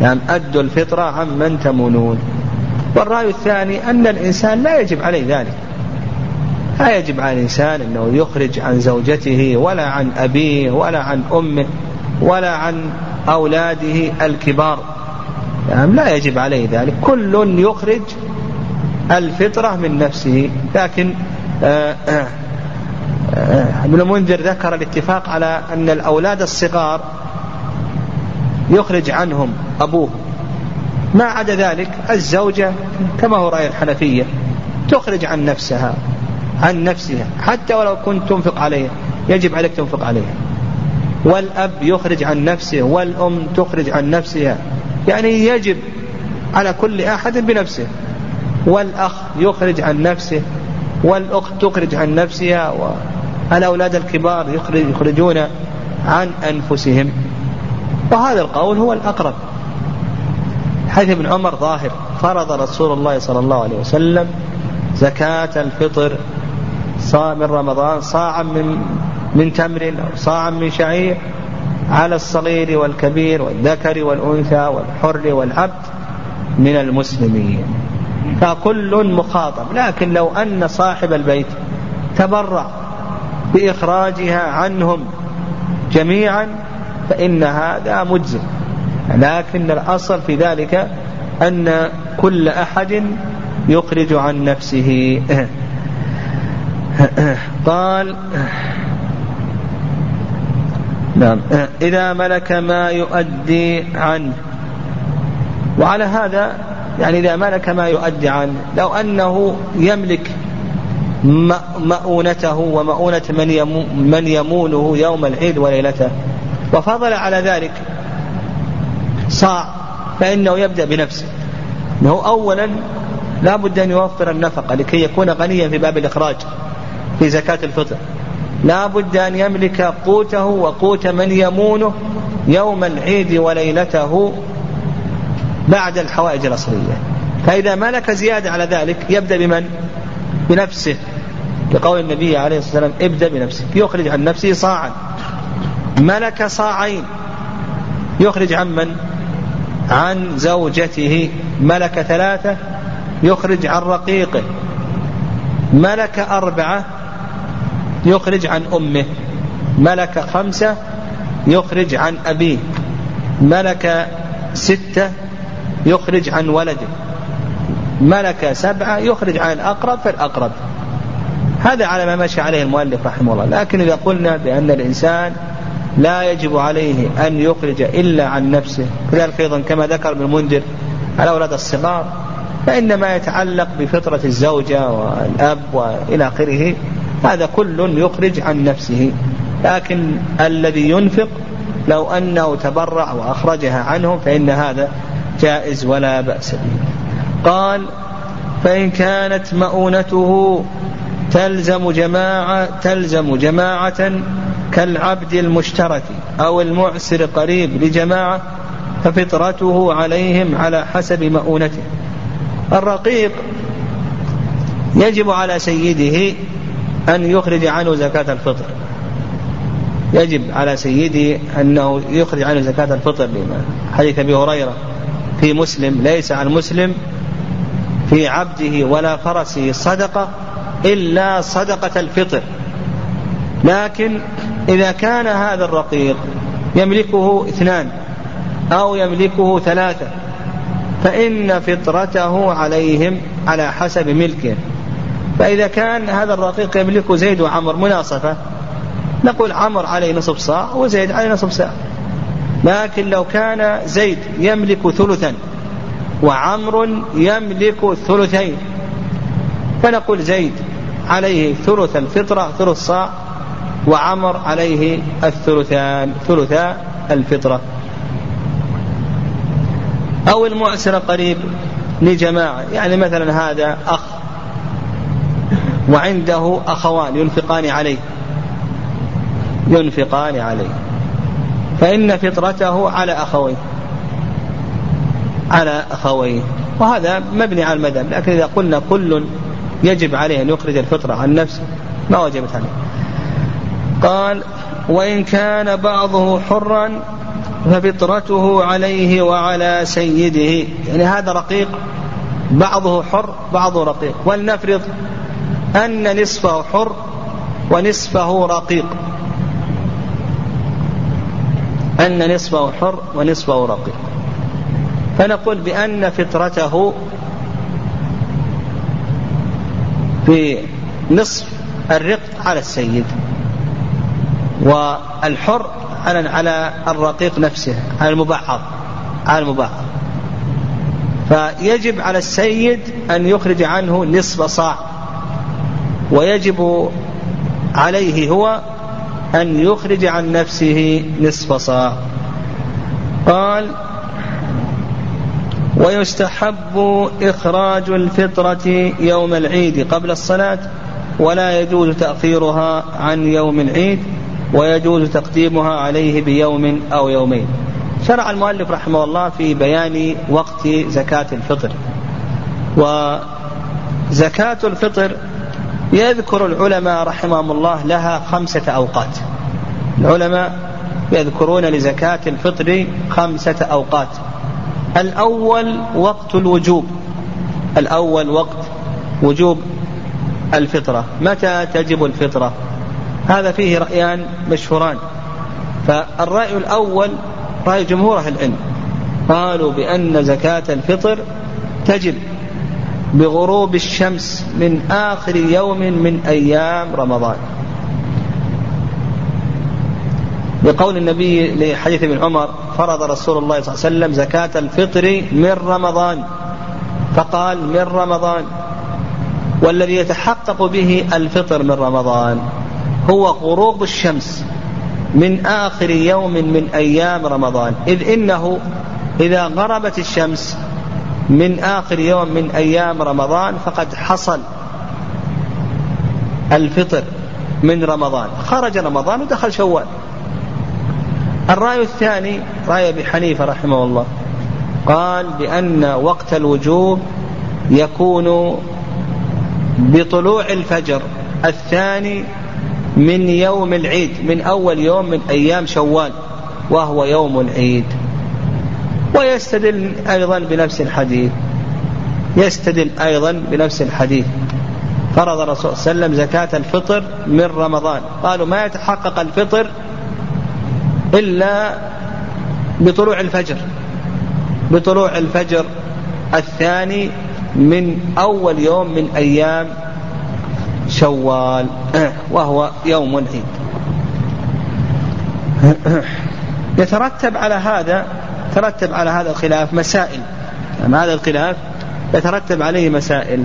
يعني أدوا الفطرة عمن تمونون. والرأي الثاني أن الإنسان لا يجب عليه ذلك. لا يجب على الإنسان أنه يخرج عن زوجته ولا عن أبيه ولا عن أمه ولا عن أولاده الكبار. يعني لا يجب عليه ذلك. كل يخرج الفطرة من نفسه. لكن آه، آه، آه، ابن المنذر ذكر الاتفاق على أن الأولاد الصغار يخرج عنهم أبوه. ما عدا ذلك الزوجة كما هو رأي الحنفية تخرج عن نفسها. عن نفسها. حتى ولو كنت تنفق عليها. يجب عليك تنفق عليها. والأب يخرج عن نفسه والأم تخرج عن نفسها. يعني يجب على كل أحد بنفسه. والأخ يخرج عن نفسه والأخت تخرج عن نفسها والأولاد الكبار يخرجون عن أنفسهم. وهذا القول هو الأقرب. حديث ابن عمر ظاهر. فرض رسول الله صلى الله عليه وسلم زكاة الفطر صاع من رمضان صاعا من من تمر صاعا من شعير على الصغير والكبير والذكر والأنثى والحر والعبد من المسلمين. فكل مخاطب. لكن لو أن صاحب البيت تبرع بإخراجها عنهم جميعا فإن هذا مجزم لكن الأصل في ذلك أن كل أحد يخرج عن نفسه. قال نعم إذا ملك ما يؤدي عنه. وعلى هذا يعني إذا ملك ما يؤدي عنه لو أنه يملك مؤونته ومؤونة من, من يمونه يوم العيد وليلته وفضل على ذلك صاع فإنه يبدأ بنفسه. أنه أولا لا بد أن يوفر النفقة لكي يكون غنيا في باب الإخراج. في زكاة الفطر. لا بد أن يملك قوته وقوت من يمونه يوم العيد وليلته بعد الحوائج الأصلية فإذا ملك زيادة على ذلك يبدأ بمن؟ بنفسه. لقول النبي عليه الصلاة والسلام ابدأ بنفسك. يخرج عن نفسه صاعا. ملك صاعين. يخرج عن من؟ عن زوجته. ملك ثلاثة. يخرج عن رقيقه. ملك أربعة. يخرج عن أمه. ملك خمسة يخرج عن أبيه. ملك ستة يخرج عن ولده. ملك سبعة يخرج عن الأقرب. فالأقرب هذا على ما مشى عليه المؤلف رحمه الله. لكن إذا قلنا بأن الإنسان لا يجب عليه أن يخرج إلا عن نفسه كذلك أيضا كما ذكر ابن المنذر على أولاد الصغار فإن ما يتعلق بفطرة الزوجة والأب وإلى آخره. هذا كل يخرج عن نفسه. لكن الذي ينفق لو أنه تبرع وأخرجها عنه فإن هذا جائز ولا بأس به. قال فإن كانت مؤونته تلزم جماعة تلزم جماعة كالعبد المشترك أو المعسر قريب لجماعة ففطرته عليهم على حسب مؤونته. الرقيق يجب على سيده أن يخرج عنه زكاة الفطر. يجب على سيده أنه يخرج عنه زكاة الفطر لما حديث أبي هريرة في مسلم ليس عن مسلم في عبده ولا فرسه صدقة إلا صدقة الفطر. لكن إذا كان هذا الرقيق يملكه اثنان أو يملكه ثلاثة فإن فطرته عليهم على حسب ملكه. فإذا كان هذا الرقيق يملكه زيد وعمر مناصفة نقول عمر عليه نصف صاع وزيد عليه نصف صاع. لكن لو كان زيد يملك ثلثا وعمر يملك ثلثين فنقول زيد عليه ثلث الفطرة ثلث صاع وعمر عليه الثلثان ثلثا الفطرة. أو المعسر قريب لجماعة يعني مثلا هذا أخ وعنده أخوان ينفقان عليه. ينفقان عليه. فإن فطرته على أخويه. على أخويه. وهذا مبني على المذهب لكن إذا قلنا كل يجب عليه أن يخرج الفطرة عن نفسه ما وجبت عليه. قال وإن كان بعضه حرا ففطرته عليه وعلى سيده. يعني هذا رقيق. بعضه حر بعضه رقيق. ولنفرض أن نصفه حر ونصفه رقيق. أن نصفه حر ونصفه رقيق. فنقول بأن فطرته في نصف الرق على السيد والحر على على الرقيق نفسه على المبعض على المبعض. فيجب على السيد أن يخرج عنه نصف صاع. ويجب عليه هو أن يخرج عن نفسه نصف صاع. قال ويستحب إخراج الفطرة يوم العيد قبل الصلاة ولا يجوز تأخيرها عن يوم العيد ويجوز تقديمها عليه بيوم أو يومين. شرع المؤلف رحمه الله في بيان وقت زكاة الفطر. وزكاة الفطر يذكر العلماء رحمهم الله لها خمسة أوقات. العلماء يذكرون لزكاة الفطر خمسة أوقات. الأول وقت الوجوب. الأول وقت وجوب الفطرة. متى تجب الفطرة؟ هذا فيه رأيان مشهوران. فالرأي الأول رأي جمهور أهل العلم. قالوا بأن زكاة الفطر تجب. بغروب الشمس من آخر يوم من أيام رمضان. لقول النبي لحديث ابن عمر فرض رسول الله صلى الله عليه وسلم زكاة الفطر من رمضان. فقال من رمضان. والذي يتحقق به الفطر من رمضان هو غروب الشمس من آخر يوم من أيام رمضان. إذ إنه إذا غربت الشمس من آخر يوم من أيام رمضان فقد حصل الفطر من رمضان. خرج رمضان ودخل شوال. الرأي الثاني رأي أبي حنيفة رحمه الله. قال بأن وقت الوجوب يكون بطلوع الفجر. الثاني من يوم العيد من أول يوم من أيام شوال وهو يوم العيد. ويستدل أيضا بنفس الحديث. يستدل أيضا بنفس الحديث. فرض الرسول صلى الله عليه وسلم زكاة الفطر من رمضان. قالوا ما يتحقق الفطر إلا بطلوع الفجر. بطلوع الفجر الثاني من أول يوم من أيام شوال وهو يوم العيد. يترتب على هذا ترتب على هذا الخلاف مسائل. يعني هذا الخلاف يترتب عليه مسائل.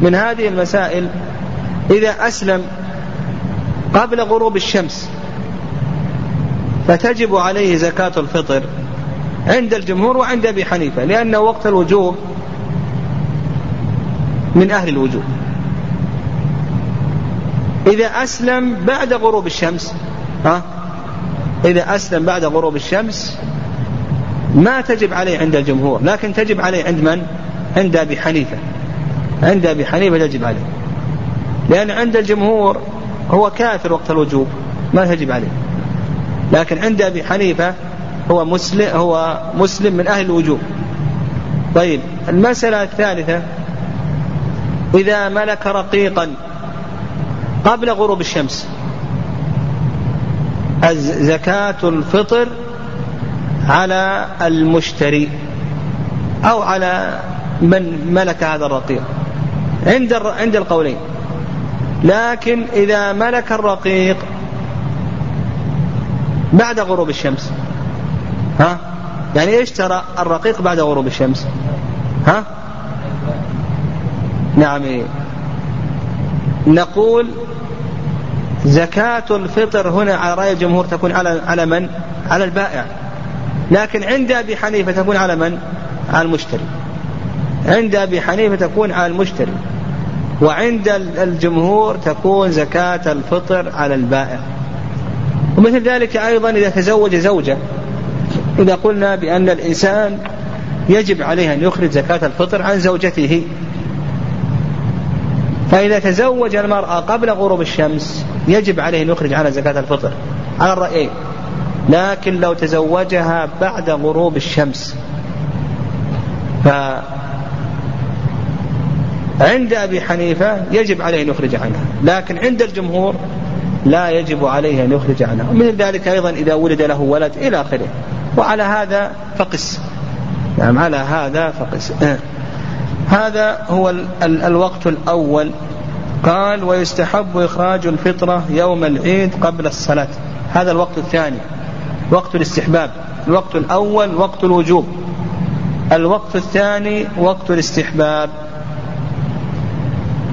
من هذه المسائل إذا أسلم قبل غروب الشمس فتجب عليه زكاة الفطر عند الجمهور وعند أبي حنيفة لأن وقت الوجوب من أهل الوجوب إذا أسلم بعد غروب الشمس ها؟ إذا أسلم بعد غروب الشمس ما تجب عليه عند الجمهور لكن تجب عليه عند من؟ عند أبي حنيفة. عند أبي حنيفة تجب عليه. لأن عند الجمهور هو كافر وقت الوجوب ما تجب عليه. لكن عند أبي حنيفة هو مسلم هو مسلم من أهل الوجوب. طيب المسألة الثالثة إذا ملك رقيقا قبل غروب الشمس زكاة الفطر على المشتري أو على من ملك هذا الرقيق. عند عند القولين. لكن إذا ملك الرقيق بعد غروب الشمس. ها؟ يعني إيش ترى الرقيق بعد غروب الشمس؟ ها؟ نعم؟ نقول زكاة الفطر هنا على رأي الجمهور تكون على على من؟ على البائع. لكن عند أبي حنيفة تكون على من؟ على المشتري. عند أبي حنيفة تكون على المشتري. وعند الجمهور تكون زكاة الفطر على البائع. ومثل ذلك أيضا إذا تزوج زوجة. إذا قلنا بأن الإنسان يجب عليه أن يخرج زكاة الفطر عن زوجته. فإذا تزوج المرأة قبل غروب الشمس يجب عليه أن يخرج عنها زكاة الفطر. على الرأيين لكن لو تزوجها بعد غروب الشمس. ف عند أبي حنيفة يجب عليه أن يخرج عنها لكن عند الجمهور لا يجب عليه أن يخرج عنها. ومن ذلك أيضا إذا ولد له ولد إلى آخره. وعلى هذا فقس. نعم على هذا فقس. آه. هذا هو ال ال الوقت الأول. قال ويستحب إخراج الفطرة يوم العيد قبل الصلاة. هذا الوقت الثاني. وقت الاستحباب الوقت الأول وقت الوجوب. الوقت الثاني وقت الاستحباب.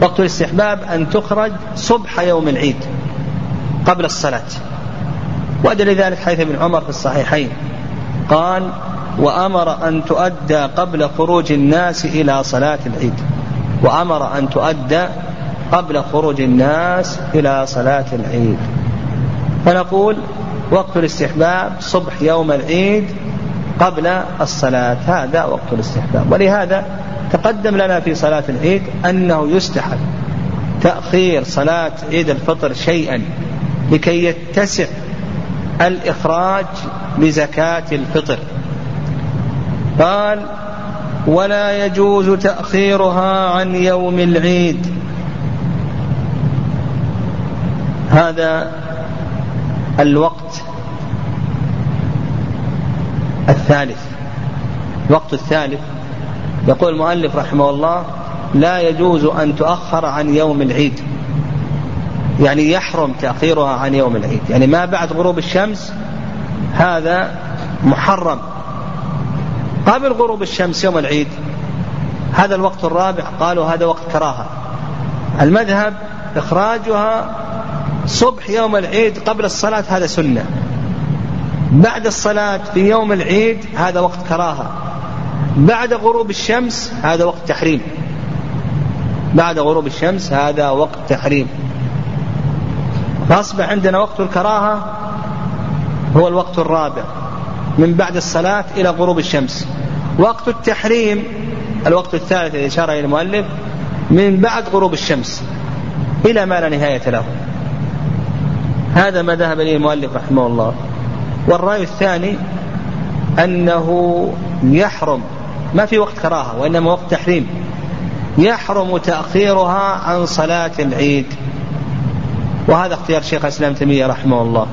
وقت الاستحباب أن تخرج صبح يوم العيد قبل الصلاة. وأدل ذلك حيث ابن عمر في الصحيحين. قال وأمر أن تؤدى قبل خروج الناس إلى صلاة العيد. وأمر أن تؤدى قبل خروج الناس إلى صلاة العيد. فنقول وقت الاستحباب صبح يوم العيد قبل الصلاة. هذا وقت الاستحباب. ولهذا تقدم لنا في صلاة العيد أنه يستحب تأخير صلاة عيد الفطر شيئا لكي يتسع الإخراج لزكاة الفطر. قال ولا يجوز تأخيرها عن يوم العيد. هذا الوقت الثالث الوقت الثالث يقول المؤلف رحمه الله لا يجوز أن تؤخر عن يوم العيد. يعني يحرم تأخيرها عن يوم العيد. يعني ما بعد غروب الشمس هذا محرم. قبل غروب الشمس يوم العيد هذا الوقت الرابع قالوا هذا وقت كراهة. المذهب إخراجها صبح يوم العيد قبل الصلاة هذا سنة. بعد الصلاة في يوم العيد هذا وقت كراهة. بعد غروب الشمس هذا وقت تحريم. بعد غروب الشمس هذا وقت تحريم. فأصبح عندنا وقت الكراهة هو الوقت الرابع من بعد الصلاة إلى غروب الشمس. وقت التحريم الوقت الثالث الذي أشار إليه المؤلف من بعد غروب الشمس إلى ما لا نهاية له. هذا ما ذهب إليه المؤلف رحمه الله. والرأي الثاني أنه يحرم ما في وقت كراهة وإنما وقت تحريم يحرم تأخيرها عن صلاة العيد. وهذا اختيار شيخ الإسلام تيمية رحمه الله.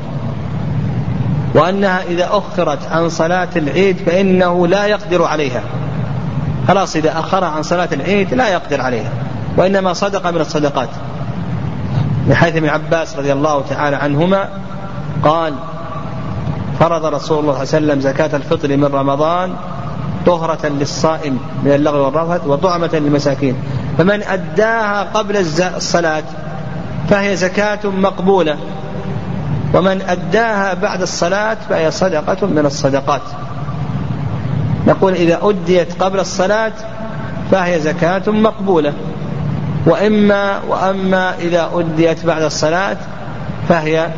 وأنها إذا أخرت عن صلاة العيد فإنه لا يقدر عليها. خلاص إذا أخرها عن صلاة العيد لا يقدر عليها وإنما صدقة من الصدقات. لحيث ابن عباس رضي الله تعالى عنهما قال فرض رسول الله صلى الله عليه وسلم زكاة الفطر من رمضان طهرة للصائم من اللغو والرفث وطعمة للمساكين. فمن أداها قبل الصلاة فهي زكاة مقبولة. ومن أداها بعد الصلاة فهي صدقة من الصدقات. نقول إذا أديت قبل الصلاة فهي زكاة مقبولة. وإما وأما إذا أديت بعد الصلاة فهي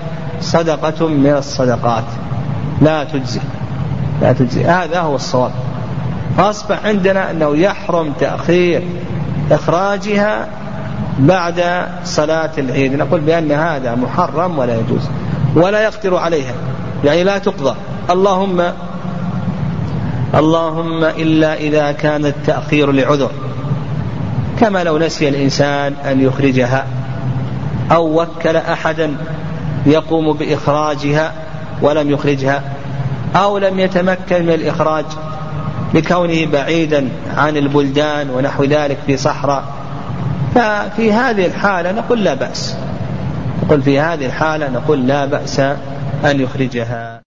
صدقة من الصدقات. لا تجزي لا تجزي هذا هو الصواب. فأصبح عندنا أنه يحرم تأخير إخراجها بعد صلاة العيد. نقول بأن هذا محرم ولا يجوز ولا يقدر عليها. يعني لا تقضى. اللهم اللهم إلا إذا كان التأخير لعذر. كما لو نسي الإنسان أن يخرجها أو وكل أحدا يقوم بإخراجها ولم يخرجها أو لم يتمكن من الإخراج لكونه بعيدا عن البلدان ونحو ذلك في صحراء. ففي هذه الحالة نقول لا بأس. نقول في هذه الحالة نقول لا بأس أن يخرجها.